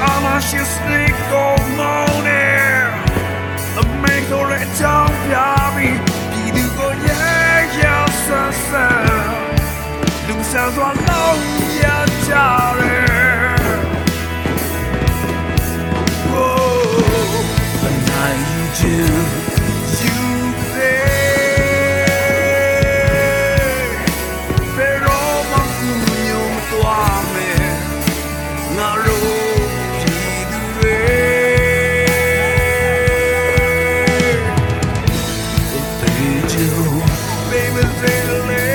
I'm a snake all morning. made mentor at Tommy. Peter go yeah, sunset. Look sounds alone, yeah, darling. Whoa, but now you. little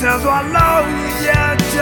ဆန်စွာလောက်ရကြ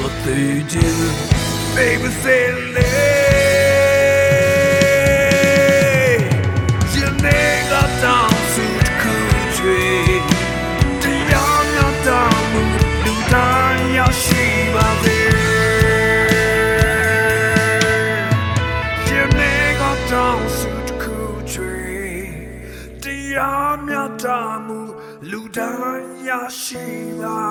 What do you do? Baby, say Dayashira.